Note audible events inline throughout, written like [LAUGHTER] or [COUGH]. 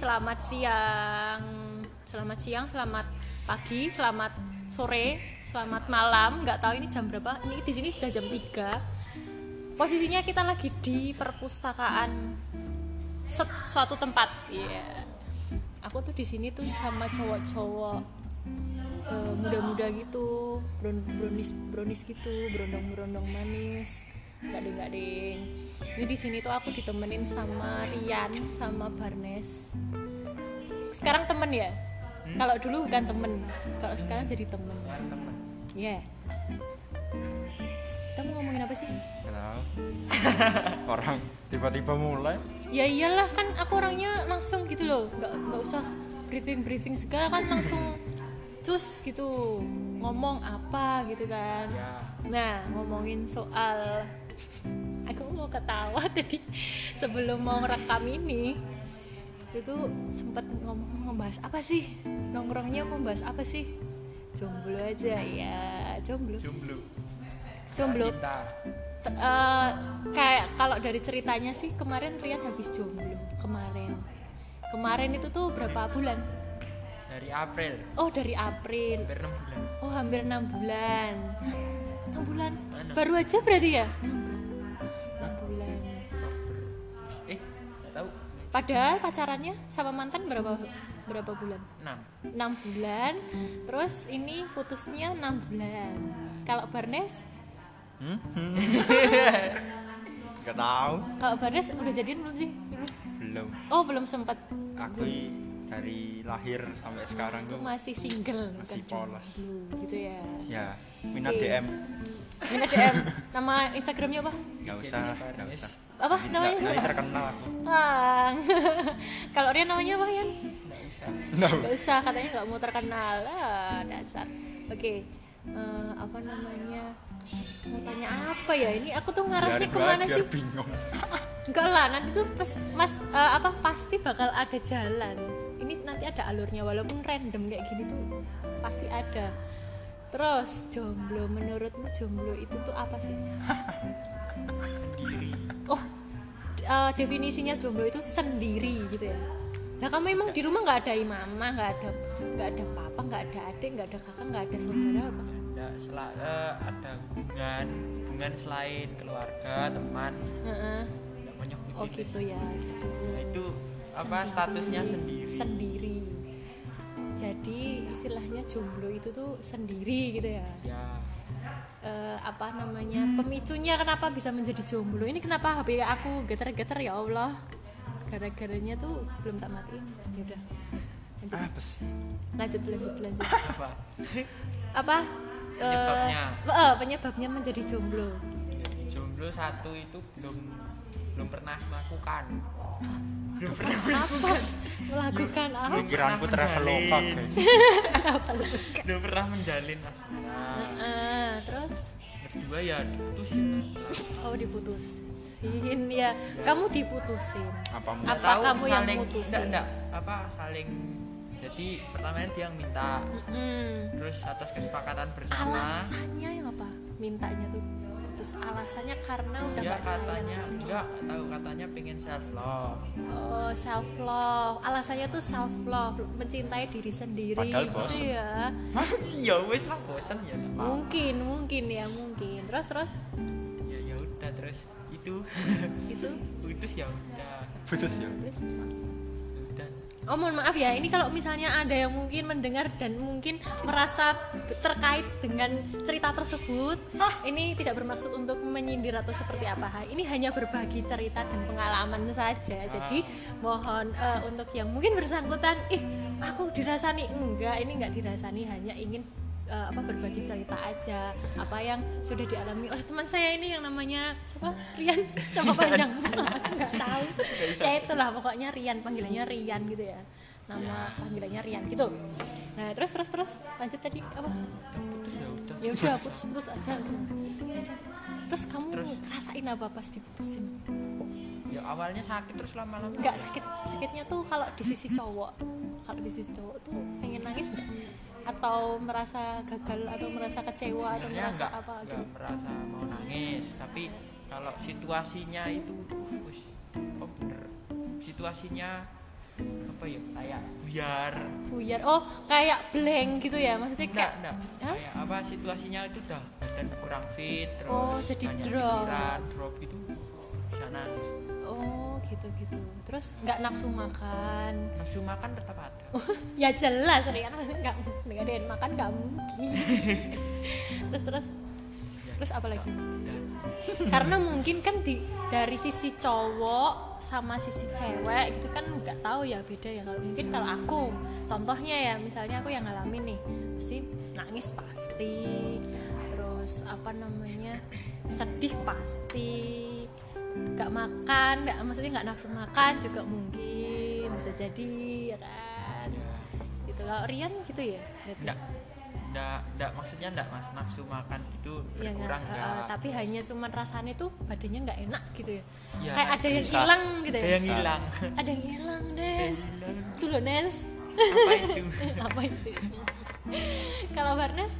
selamat siang. Selamat siang, selamat pagi, selamat sore, selamat malam. Nggak tahu ini jam berapa. Ini di sini sudah jam 3. Posisinya kita lagi di perpustakaan suatu tempat. Iya. Aku tuh di sini tuh sama cowok-cowok eh, muda-muda gitu, brownies brownies gitu, berondong-berondong manis. Enggak ding. Ini di sini tuh aku ditemenin sama Rian sama Barnes. Sekarang temen ya? Kalau dulu bukan temen, kalau sekarang jadi temen. teman Iya. Kita mau ngomongin apa sih? Nggak [LAUGHS] tahu orang tiba-tiba mulai Ya iyalah kan aku orangnya langsung gitu loh, nggak nggak usah briefing briefing segala kan langsung cus gitu ngomong apa gitu kan. ya Nah, ngomongin soal aku mau ketawa [LAUGHS] tadi sebelum mau rekam ini. Itu sempat ngomong membahas apa sih? Nongkrongnya membahas apa sih? Jomblo aja ya jomblo. Jomblo. Jomblo. T- eh, kayak kalau dari ceritanya sih kemarin Rian habis jomblo kemarin. Kemarin itu tuh berapa bulan? Dari April. Oh dari April. Hampir enam bulan. Oh hampir enam bulan. [LAUGHS] Enam bulan? Mana? Baru aja berarti ya? Padahal pacarannya sama mantan berapa berapa bulan? enam Enam bulan. Terus ini putusnya enam bulan. Kalau Barnes, [LAUGHS] nggak tahu kalau Barnes udah jadian belum sih? belum Oh belum sempat. aku dari lahir sampai sekarang Itu tuh masih single, Masih polos. gitu ya. ya minat Oke. DM Minat DM. Nama Instagramnya apa? nggak usah nggak usah Apa Nggak- namanya? nggak terkenal aku Ah. [LAUGHS] Kalau Rian namanya apa Rian? nggak usah Gak usah katanya nggak mau terkenal ah dasar oke eh, apa namanya mau tanya apa ya ini aku tuh ngarahnya biar, ke mana biar sih bingung enggak lah nanti tuh pas mas eh, apa pasti bakal ada jalan ini nanti ada alurnya walaupun random kayak gini tuh pasti ada terus jomblo menurutmu jomblo itu tuh apa sih sendiri oh eh, definisinya jomblo itu sendiri gitu ya Nah kamu emang di rumah nggak ada mama, nggak ada nggak ada papa, nggak ada adik, nggak ada kakak, nggak ada saudara apa? ada sela- eh, ada hubungan hubungan selain keluarga teman nggak menyebut Oh itu gitu ya. Gitu. Nah, itu apa Sendiri. statusnya sendiri? Sendiri. Jadi istilahnya jomblo itu tuh sendiri gitu ya. ya. Eh, apa namanya pemicunya kenapa bisa menjadi jomblo? Ini kenapa HP aku geter-geter ya Allah? Gara-garanya tuh belum tak matiin. Ya udah. Lanjut apa sih? Lanjut lanjut lanjut. Apa? Apa? Penyebabnya. eh, penyebabnya menjadi jomblo. Jomblo satu itu belum belum pernah melakukan belum pernah apa melakukan apa? Pikiranku traveloka belum [LAUGHS] pernah menjalin asmara. Terus? Kedua ya diputusin. Oh diputusin. Ya kamu diputusin. Apa Apa kamu yang saling mutusin? enggak, enggak apa saling jadi pertamanya dia yang minta. Mm-mm. terus atas kesepakatan bersama. Alasannya yang apa? Mintanya tuh putus alasannya karena udah nggak sayang katanya. enggak tahu katanya pengen self love oh self love alasannya tuh self love mencintai diri sendiri. Padahal gitu bosen. ya iya wes lah bosan ya mungkin mungkin ya mungkin. Terus terus? Ya ya udah terus. Itu? Itu? [LAUGHS] Putus ya udah. Putus ya? Terus udah Oh mohon maaf ya, ini kalau misalnya ada yang mungkin mendengar dan mungkin merasa terkait dengan cerita tersebut, ini tidak bermaksud untuk menyindir atau seperti apa. Ini hanya berbagi cerita dan pengalaman saja. Jadi mohon eh, untuk yang mungkin bersangkutan, ih aku dirasani enggak, ini enggak dirasani, hanya ingin eh, apa berbagi cerita aja apa yang sudah dialami oleh teman saya ini yang namanya siapa? Rian? Nama panjang. [LAUGHS] Nggak tahu. Ya itulah pokoknya Rian panggilannya Rian gitu ya. Nama panggilannya Rian gitu. Nah terus terus terus lanjut tadi apa? Putus ya udah. Ya udah putus putus aja. Terus kamu rasain apa pas diputusin? Ya awalnya sakit terus lama-lama nggak sakit. Sakitnya tuh kalau di sisi [CLEARS THROAT] cowok. Kalau di sisi cowok tuh pengen nangis nggak atau merasa gagal atau merasa kecewa atau merasa nggak apa nggak gitu? merasa mau nangis tapi kalau situasinya itu kok bener? Situasinya apa ya kayak biar buyar? Oh kayak blank gitu ya? Maksudnya enggak kayak enggak Hah? kayak apa situasinya itu udah badan kurang fit terus Oh, jadi drop. pikiran, drop itu bisa nangis oh gitu gitu terus nggak nafsu makan. Nafsu makan tetap ada. [LAUGHS] Ya jelas Rian nggak nggak ada yang makan nggak mungkin. [LAUGHS] Terus terus. Terus apa lagi? Karena mungkin kan di dari sisi cowok sama sisi cewek gitu kan nggak tahu ya beda ya. Kalau mungkin kalau aku contohnya ya misalnya aku yang ngalamin nih pasti nangis pasti terus apa namanya sedih pasti nggak makan nggak maksudnya nggak nafsu makan juga mungkin bisa jadi ya kan? Ya gitu. Kalau Rian gitu ya? Enggak enggak maksudnya enggak mas? Nafsu makan gitu ya berkurang nggak, enggak eh, tapi hanya cuman rasanya tuh badannya nggak enak gitu ya? Ya, kayak ada yang hilang gitu ada ya yang hilang. Ada yang hilang Ada yang Nes hilang. tuh loh Nes. Apa itu? [LAUGHS] Apa itu? Kalau Barnes?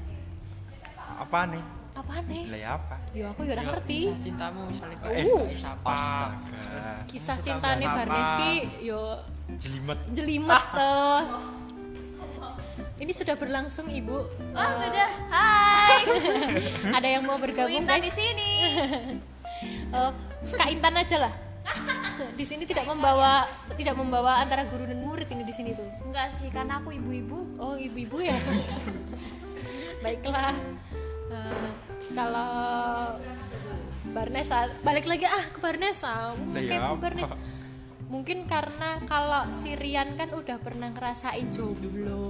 Apa nih apa nih nilai apa yo aku ya udah ngerti kisah cintamu misalnya Uh. kayak uh. siapa kisah Suka cintanya sama. Barnes ki yo jelimet jelimet tuh ini sudah berlangsung ibu Oh Eh, sudah, hai. [LAUGHS] ada yang mau Bu bergabung Intan di sini. [LAUGHS] Eh, Kak Intan aja lah [LAUGHS] di sini tidak membawa tidak membawa antara guru dan murid ini di sini tuh Enggak sih, karena aku ibu-ibu. Oh ibu-ibu ya. Baiklah. Eh, kalau Barnesa balik lagi ah ke Barnesa. Mungkin ya apa? Barnes. Mungkin karena kalau Sirian kan udah pernah ngerasain jomblo.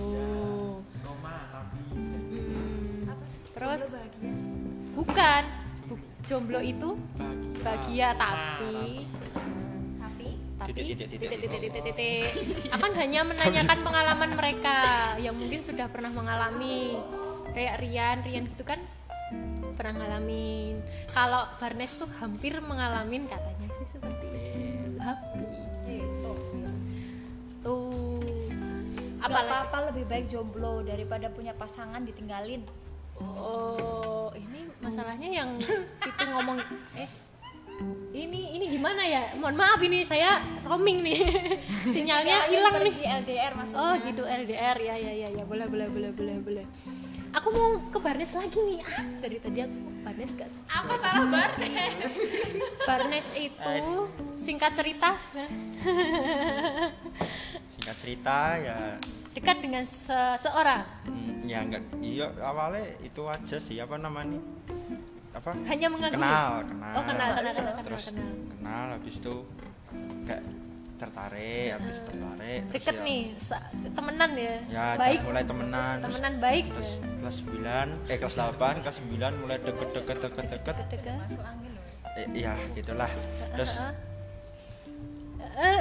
Roma tapi Hmm, Apa sih? Terus? Jomblo bahagia. bukan Bu- jomblo itu bahagia, tapi Tapi titik, titik, titik, titik. akan hanya menanyakan pengalaman mereka yang mungkin sudah pernah mengalami kayak Rian Rian gitu kan pernah ngalamin. Kalau Barnes tuh hampir mengalami katanya sih seperti itu. Hampir gitu. tuh. Apalagi apa-apa lebih baik jomblo daripada punya pasangan ditinggalin. oh ini masalahnya yang situ ngomong eh ini ini gimana ya? Mohon maaf ini saya roaming nih. [LAUGHS] Sinyalnya hilang nih. LDR maksudnya. Oh gitu LDR ya ya ya ya. Boleh boleh boleh boleh boleh. Aku mau ke Barnes lagi nih. Ah, dari tadi aku Barnes gak. Apa salah Barnes? Barnes [LAUGHS] itu singkat cerita singkat cerita ya dekat dengan seseorang. mm, ya enggak iya awalnya itu aja sih apa namanya apa Hanya mengagumi. kenal kenal Oh kenal kenal kenal kenal terus kenal. kenal habis itu kayak tertarik habis tertarik terus Deket ya- nih temenan ya. ya baik. mulai temenan terus Temenan baik. terus kelas 9 eh kelas 8 kelas 9 mulai deket deket deket deket Deket. Masuk angin loh. eh, ya gitulah terus eh,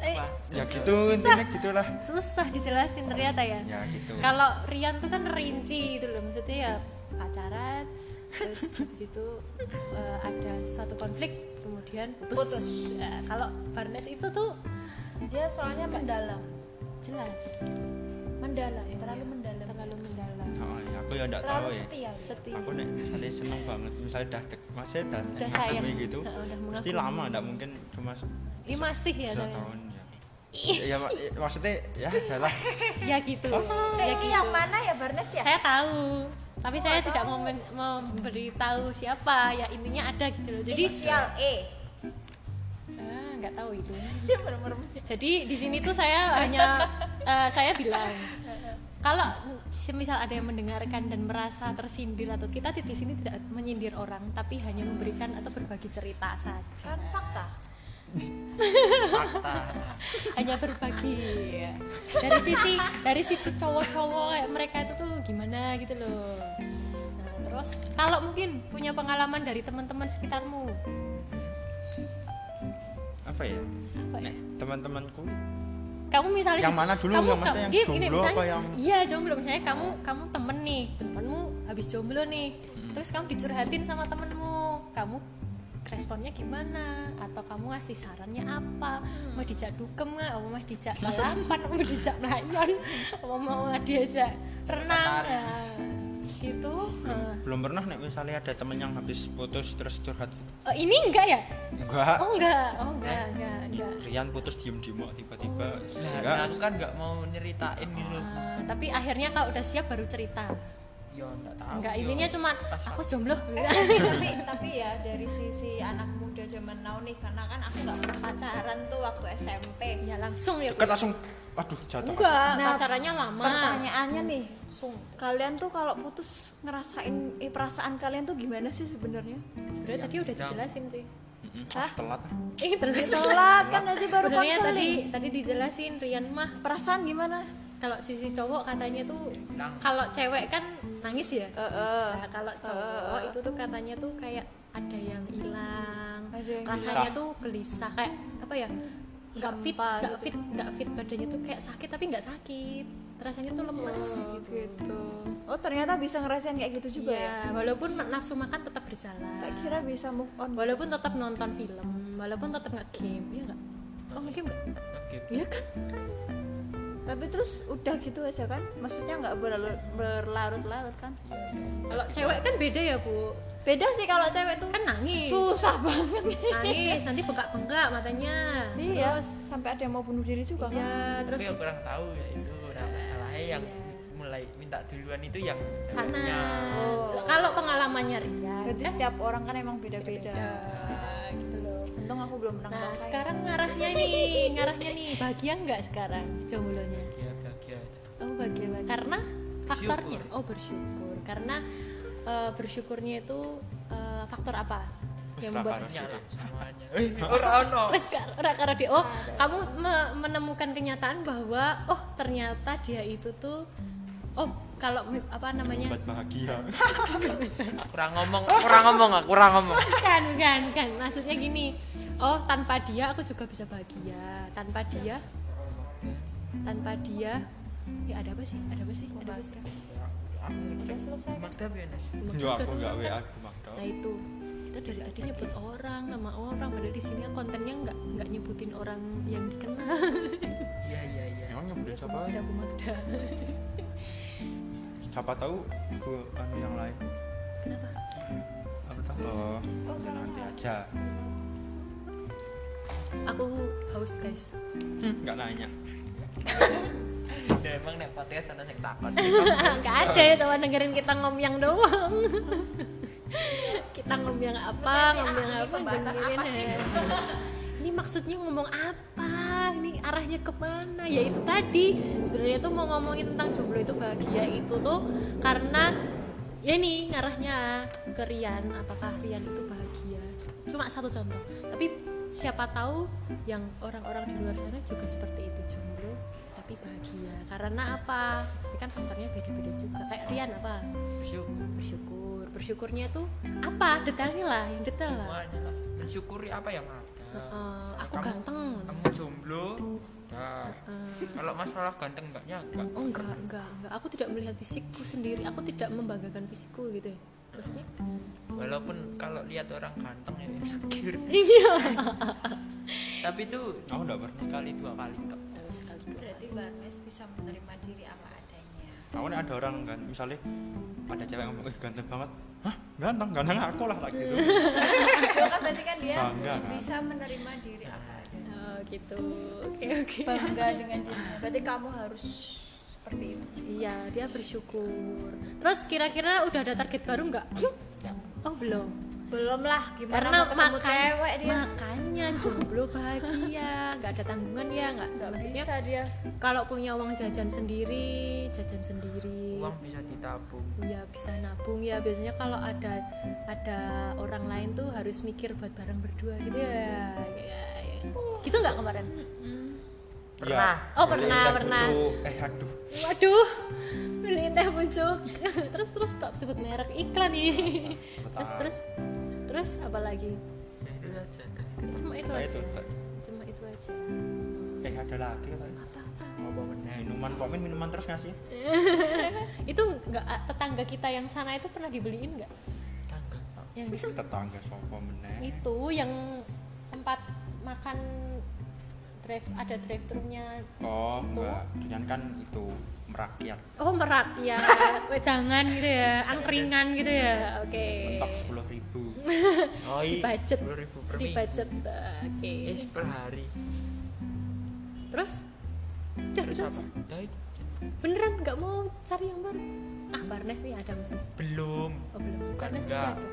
apa ya gitu intinya gitulah susah dijelasin ternyata ya. ya gitu Kalau Rian tuh kan rinci gitu loh, maksudnya ya pacaran, terus habis itu eh, ada suatu konflik, kemudian putus. Putus. Eh, kalau Barnes itu tuh Dia soalnya mendalam. jelas, Mendalam, Iya, terlalu mendalam. terlalu mendalam, oh, ya aku ya enggak tahu Terlalu ya setia. setia. aku nih misalnya seneng banget misalnya dah dek masih dah Udah sayang. gitu Nah, udah pasti lama enggak mungkin cuma Ini masih ya, tahun ya ya, ya, mak- ya, maksudnya ya adalah [LAUGHS] ya gitu. Saya ya gitu. yang mana ya Barnes ya? Saya tahu, tapi saya tidak mau memberitahu siapa. Ya intinya ada gitu loh. Jadi Inisial E. ah, nggak tahu itu. Jadi di sini tuh saya hanya eh, saya bilang kalau semisal ada yang mendengarkan dan merasa tersindir atau kita di sini tidak menyindir orang tapi hanya memberikan atau berbagi cerita saja. kan fakta. Fakta Hanya berbagi. ya. Dari sisi dari sisi cowok-cowok mereka itu tuh gimana gitu loh. Nah, terus kalau mungkin punya pengalaman dari teman-teman sekitarmu, apa ya apa ya? Teman-temanku kamu misalnya Yang mana dulu? kamu Yang maksudnya yang gini, jomblo misalnya, apa yang- iya jomblo misalnya kamu kamu temen nih temenmu habis jomblo nih Hmm. terus kamu dicurhatin sama temenmu kamu responnya gimana? Atau kamu ngasih sarannya apa? Hmm. mau dijak dukem nggak? Mau mau dijak balapan? Mau dijak melayon? Mau mau diajak renang. Nah, gitu. Eh, belum pernah nek misalnya ada temen yang habis putus terus curhat. Eh, ini enggak ya? Enggak. Oh enggak. Oh enggak enggak enggak. Rian putus diem diem kok tiba-tiba. Nah, enggak. aku kan nggak mau nyeritain gitu. Loh. Ah, tapi akhirnya kalau udah siap baru cerita Ya nggak tahu. enggak ininya cuma Pas- aku jomblo. [LAUGHS] Tapi tapi ya dari sisi anak muda zaman now nih karena kan aku nggak pernah pacaran tuh waktu SMP ya langsung ya dekat langsung aduh jatuh. Enggak Nah, pacarannya lama. pertanyaannya nih langsung. kalian tuh kalau putus ngerasain eh, perasaan kalian tuh gimana sih sebenarnya? Sebenarnya tadi udah dijelasin sih. Mm-mm. ah, telat eh telat. Telat kan nanti baru sebenarnya tadi konseling. tadi dijelasin Rian mah. Perasaan gimana kalau sisi cowok katanya tuh kalau cewek kan nangis ya? Eh eh. Nah, kalau cowok itu tuh katanya tuh kayak ada yang hilang Ada yang rasanya Gelisah. tuh gelisah kayak apa ya nggak fit nggak gitu. fit nggak fit badannya tuh kayak sakit tapi nggak sakit. Rasanya tuh lemes gitu. gitu. Oh ternyata bisa ngerasain kayak gitu juga ya? Iya, walaupun nafsu makan tetap berjalan. Tak kira bisa move on. Walaupun tetap nonton film walaupun tetap nggak game ya nggak? Oh nggak? Oke. iya kan tapi terus udah gitu aja kan? Maksudnya nggak berlarut-larut kan? Kalau cewek kan beda ya bu. Beda sih kalau cewek tuh. Kan nangis. Susah banget. Nangis nanti bengkak-bengkak matanya. Iya terus? sampai ada yang mau bunuh diri juga kan? ya terus? Tapi aku kurang tahu ya itu udah masalahnya yang mulai minta duluan itu yang sana. Oh. kalau pengalamannya Rian berarti setiap orang kan emang beda-beda. ya, gitu loh untung aku belum pernah nah sekarang ngarahnya nih ngarahnya nih bahagia nggak sekarang jomblonya Bahagia bahagia aja. oh bahagia banget. karena faktornya oh bersyukur karena eh, bersyukurnya itu eh, faktor apa yang membuat Bersyukur. semuanya. Eh, ora dia. Oh, kamu me- menemukan kenyataan bahwa oh ternyata dia itu tuh oh kalau apa namanya? buat bahagia [LAUGHS] Kurang ngomong, kurang ngomong, aku kurang ngomong. Kan, kan, kan. Maksudnya gini. Oh, tanpa dia aku juga bisa bahagia. Tanpa dia tanpa dia ya ada apa sih? Ada apa sih? Ada apa sih? Udah selesai? Maktab ya, aku enggak WA aku makdo Nah itu. Kita dari tadi nyebut orang nama orang padahal di sini kontennya nggak nggak nyebutin orang yang dikenal. Iya, iya, iya. emang nyebutin siapa? Ada Bu Magda siapa tahu aku anu yang lain. Kenapa? Aku tahu. Loh ya nanti aja aku haus guys. Hmm, nggak nanya. Ya emang nek podcast ana sing takon. nggak ada ya cuma dengerin kita ngomyang doang. [LAUGHS] Kita ngomyang apa ngomyang ini apa dengerin apa sih? ini maksudnya ngomong apa? Ini arahnya ke mana? Ya itu tadi. Sebenarnya tuh mau ngomongin tentang jomblo itu bahagia itu tuh karena ya nih ngarahnya ke Rian apakah Rian itu bahagia? Cuma satu contoh. Tapi siapa tahu yang orang-orang di luar sana juga seperti itu jomblo tapi bahagia. Karena apa? Pasti kan faktornya beda-beda juga. Kayak Rian apa? Bersyukur. bersyukur. Bersyukurnya tuh apa? Detailnya lah yang detail lah. Mensyukuri apa yang ada. Eh, aku Kamu- ganteng. Kamu jomblo. Nah, Eh, kalau masalah ganteng enggaknya enggak. oh enggak enggak enggak. Aku tidak melihat fisikku sendiri. Aku tidak membanggakan fisikku gitu ya maksudnya Walaupun kalau lihat orang ganteng ya insecure. iya. Tapi itu aku nggak pernah. sekali dua kali dua berarti Barnes bisa menerima diri apa adanya? Aku nih ada orang kan misalnya ada cewek ngomong eh ganteng banget. Hah? Ganteng? Ganteng aku lah tak gitu. Itu kan berarti kan dia Bangga, kan? bisa menerima diri apa adanya. Oh gitu. Oke oke. Bangga dengan dirinya. Berarti kamu harus seperti itu. Iya dia bersyukur. Terus kira-kira udah ada target baru nggak? Oh belum. Belum lah gimana karena mau ketemu makan cewek dia? makanya jomblo bahagia nggak ada tanggungan ya nggak nggak maksudnya bisa dia. kalau punya uang jajan sendiri jajan sendiri. Uang bisa ditabung. ya bisa nabung ya. Biasanya kalau ada ada orang lain tuh harus mikir buat bareng berdua gitu ya, ya, ya. gitu nggak kemarin Pernah. Oh, beli pernah, teh pernah. pucuk. eh aduh. Waduh beliin teh pucuk. [LAUGHS] Terus terus kok sebut merek? Iklan nih terus terus terus apa lagi? Ya itu saja. cuma itu Nah, aja. itu cuma itu aja. Eh ada lagi apa? Apa? Meneh? minuman komen minuman terus ngasih [LAUGHS] itu nggak tetangga kita yang sana itu pernah dibeliin nggak? Tangga. yang tetangga sopo meneh? Itu yang tempat makan drive ada drive thru-nya oh Itu. enggak dengan kan itu merakyat. Oh merakyat. [LAUGHS] Wedangan gitu ya angkringan gitu ya. Oke. Mentok sepuluh ribu. Oh iya Dibudget. 10.000 per di budget oke. Eh per hari. Terus? Udah terus gitu apa? beneran nggak mau cari yang baru? Ah Barnes nih ada mesti belum. Oh belum. Bukan Barnes mesti enggak. ada?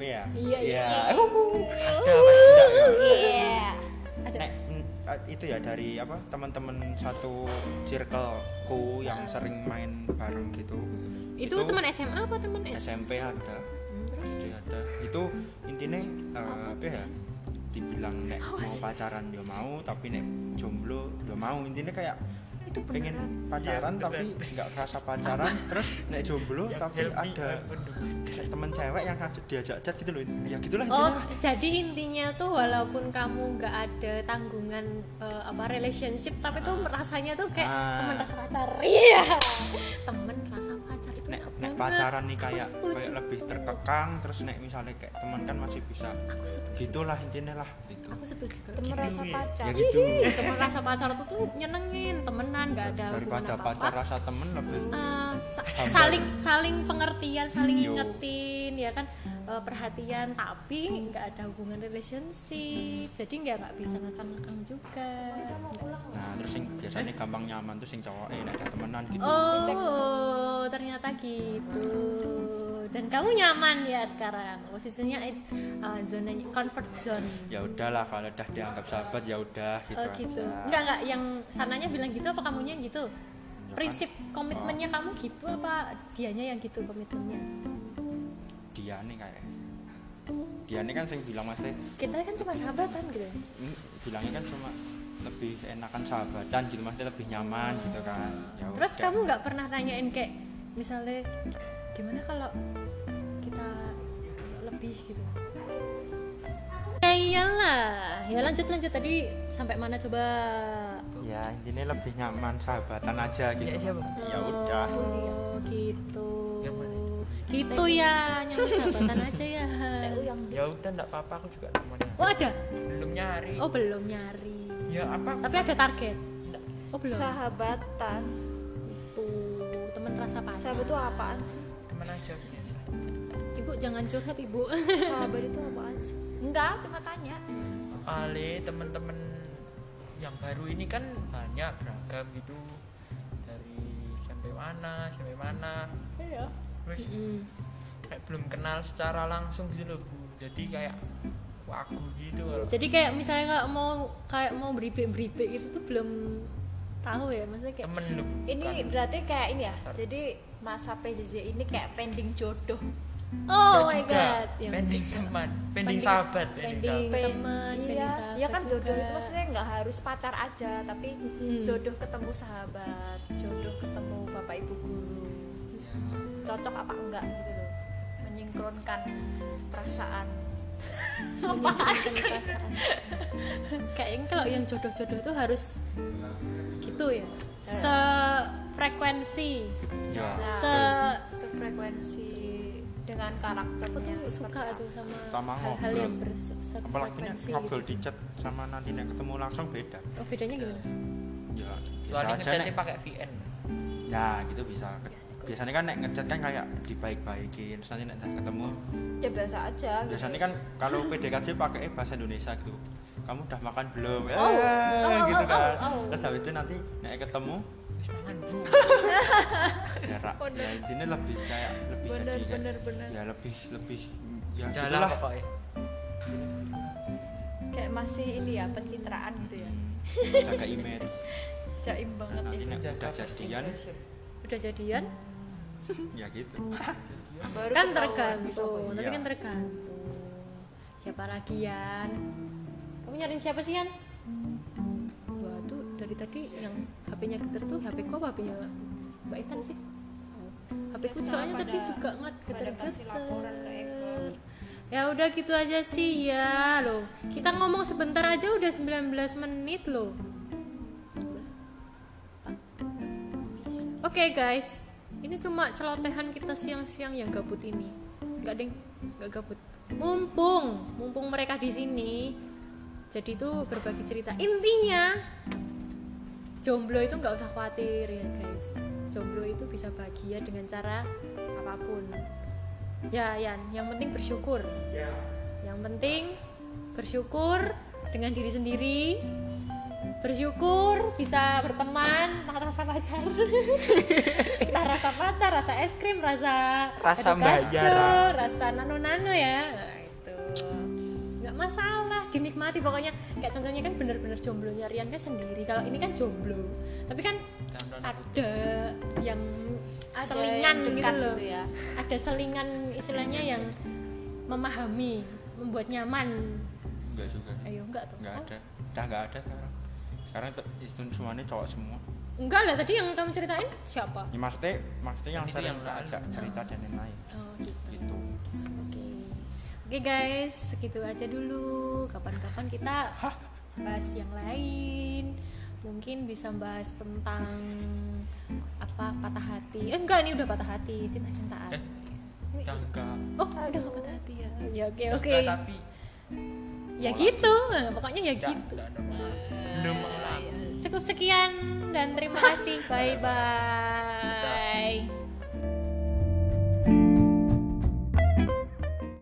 Apa ya Iya, iya. Uh. ada itu ya dari apa teman-teman satu circleku yang sering main bareng gitu. Itu, teman SMA apa teman SMP ada. Hmm, terus ada. Itu intinya eh, apa ya dibilang nek mau pacaran dia mau tapi nek jomblo dia mau. Intinya kayak itu pengen pacaran Iya, tapi nggak kerasa pacaran [LAUGHS] terus nek jomblo Yang tapi ada aduh. temen cewek yang diajak chat gitu loh ya gitulah Oh, intinya jadi intinya tuh walaupun kamu nggak ada tanggungan eh, apa relationship, tapi tuh rasanya tuh kayak Ah. temen rasa pacar. [LAUGHS] Iya, temen pacaran nih kayak kayak lebih terkekang terus nek misalnya kayak teman kan masih bisa Aku setuju. gitulah intinya lah gitu Aku setuju. Temen rasa Gitu, pacar. ya gitu Ih, temen rasa pacar tuh tuh nyenengin, temenan nggak ada hubungan daripada apa-apa. pacar rasa temen lebih Eh, sa- saling saling pengertian, saling Yo. ingetin, ya kan eh, perhatian, tapi nggak ada hubungan relationship, jadi nggak nggak bisa ngekang-ngekang juga. nah terus yang biasanya gampang nyaman tuh sing cowok eh ada temenan gitu Oh, ternyata gitu. Dan kamu nyaman ya sekarang. Posisinya it's, uh, zona comfort zone. ya udahlah kalau udah dianggap sahabat ya udah gitu, oh gitu. aja. Enggak enggak yang sananya bilang gitu apa kamunya gitu? kan. Prinsip komitmennya kamu gitu apa dianya yang gitu komitmennya? Dia nih kayak dia nih kan sing bilang mas teh Kita kan cuma sahabatan gitu. "Hmm, bilangnya kan cuma lebih enakan sahabatan gitu mas teh lebih nyaman gitu kan ya Terus udah. kamu nggak pernah nanyain kayak misalnya gimana kalau kita lebih gitu? Ya iyalah, ya lanjut lanjut tadi sampai mana coba? ya intinya lebih nyaman sahabatan aja gitu Ya, ya udah Oh gitu. Gitu ya, sahabatan aja ya. Ya udah enggak apa-apa aku juga temannya Oh ada? belum nyari Oh belum nyari. ya apa Tapi ada target. Oh belum. sahabatan. Tuh teman rasa pacar. Sahabat itu apaan sih? teman aja biasa Ibu jangan curhat ibu. Sahabat itu apaan sih? Enggak, cuma tanya. Ale teman-teman yang baru ini kan banyak beragam gitu dari sampai mana sampai mana Iya. Terus Mm. kayak belum kenal secara langsung gitu loh bu jadi kayak wagu gitu loh Jadi kayak misalnya nggak mau kayak mau beribik-beribik gitu tuh belum tahu ya maksudnya kayak temen lu Ini bukan. berarti kayak ini ya. Sorry. Jadi masa PJJ ini kayak pending jodoh. oh Nggak my juga. god ya pending teman pending Pending- sahabat pending sahabat. teman pending iya, sahabat iya kan jodoh juga. itu maksudnya nggak harus pacar aja, tapi Mm-mm. jodoh ketemu sahabat, jodoh ketemu bapak ibu guru. Cocok apa enggak gitu loh. Menyinkronkan perasaan. [LAUGHS] Menyembunyikan perasaan. Kayaknya kalau yang jodoh-jodoh tuh harus gitu ya. Sefrekuensi. Ya Nah, se sefrekuensi dengan aku karakternya tuh suka tuh sama Sama hal-hal ngobrol. yang bersefrekuensi ngobrol gitu. di chat sama nanti nek ketemu langsung beda. Oh bedanya gimana? Ya soalnya nek pakai VN ya gitu bisa biasanya kan nek ngechat kan kayak dibaik-baikin terus nanti nek ketemu ya biasa aja. gitu. biasanya kan kalau PDKT pakai bahasa Indonesia gitu. Kamu udah makan belum? Ya Oh, oh, gitu oh, kan. oh, oh. terus habis itu nanti nek ketemu Wis mangan bu. [LAUGHS] Ya, ra- ya intinya lebih kayak lebih bener jadi kayak bener bener. Ya lebih lebih ya gitulah. pokoknya. Kayak masih ini ya pencitraan gitu ya. Hmm, [LAUGHS] jaga image. Jaim banget nanti ya. udah jadian udah jadian ya gitu. Baru kan tergantung Iya. tapi kan tergantung. Siapa lagi Yan? Kamu nyariin siapa sih Yan? Wah tuh dari tadi yang HP-nya geter tuh HP apa HP-nya Mbak Intan sih? HP ku soalnya tadi juga ngat Eko. geter-geter ya udah gitu aja sih ya loh. Kita ngomong sebentar aja udah 19 menit loh. Oke guys, ini cuma celotehan kita siang-siang yang gabut ini. Enggak deng, enggak gabut. Mumpung, mumpung mereka di sini, jadi itu berbagi cerita. Intinya jomblo itu nggak usah khawatir ya guys. Jomblo itu bisa bahagia dengan cara apa pun. Ya Yan yang penting bersyukur. Yang penting bersyukur dengan diri sendiri bersyukur bisa berteman entah rasa pacar. [LAUGHS] Entah rasa pacar rasa es krim rasa Rasa bayar. rasa nano nano ya. Nah, itu. Nggak masalah dinikmati. Pokoknya kayak contohnya kan bener-bener jomblonya Rian kan sendiri. Kalau ini kan jomblo. Tapi kan ada yang Ada selingan yang gitu loh. gitu ya. ada selingan istilahnya yang memahami membuat nyaman. Enggak juga. Ayo enggak tuh. Enggak Oh, ada. Udah enggak ada sekarang sekarang itu itu semuanya cowok semua. Enggak lah tadi yang kamu ceritain siapa? Ya, maksudnya maksudnya yang sering yang lain. ajak cerita dan lain-lain. Oh gitu. Gitu. Oke. Oke guys segitu aja dulu. Kapan-kapan kita bahas yang lain. Mungkin bisa bahas tentang apa patah hati. Eh enggak ini udah patah hati. Cinta-cintaan. Eh. udah enggak. Oh udah nggak patah hati ya. Ya oke Udah oke. enggak, tapi ya gitu. Nah, pokoknya ya enggak, gitu. enggak belum cukup sekian dan terima [LAUGHS] kasih. Bye bye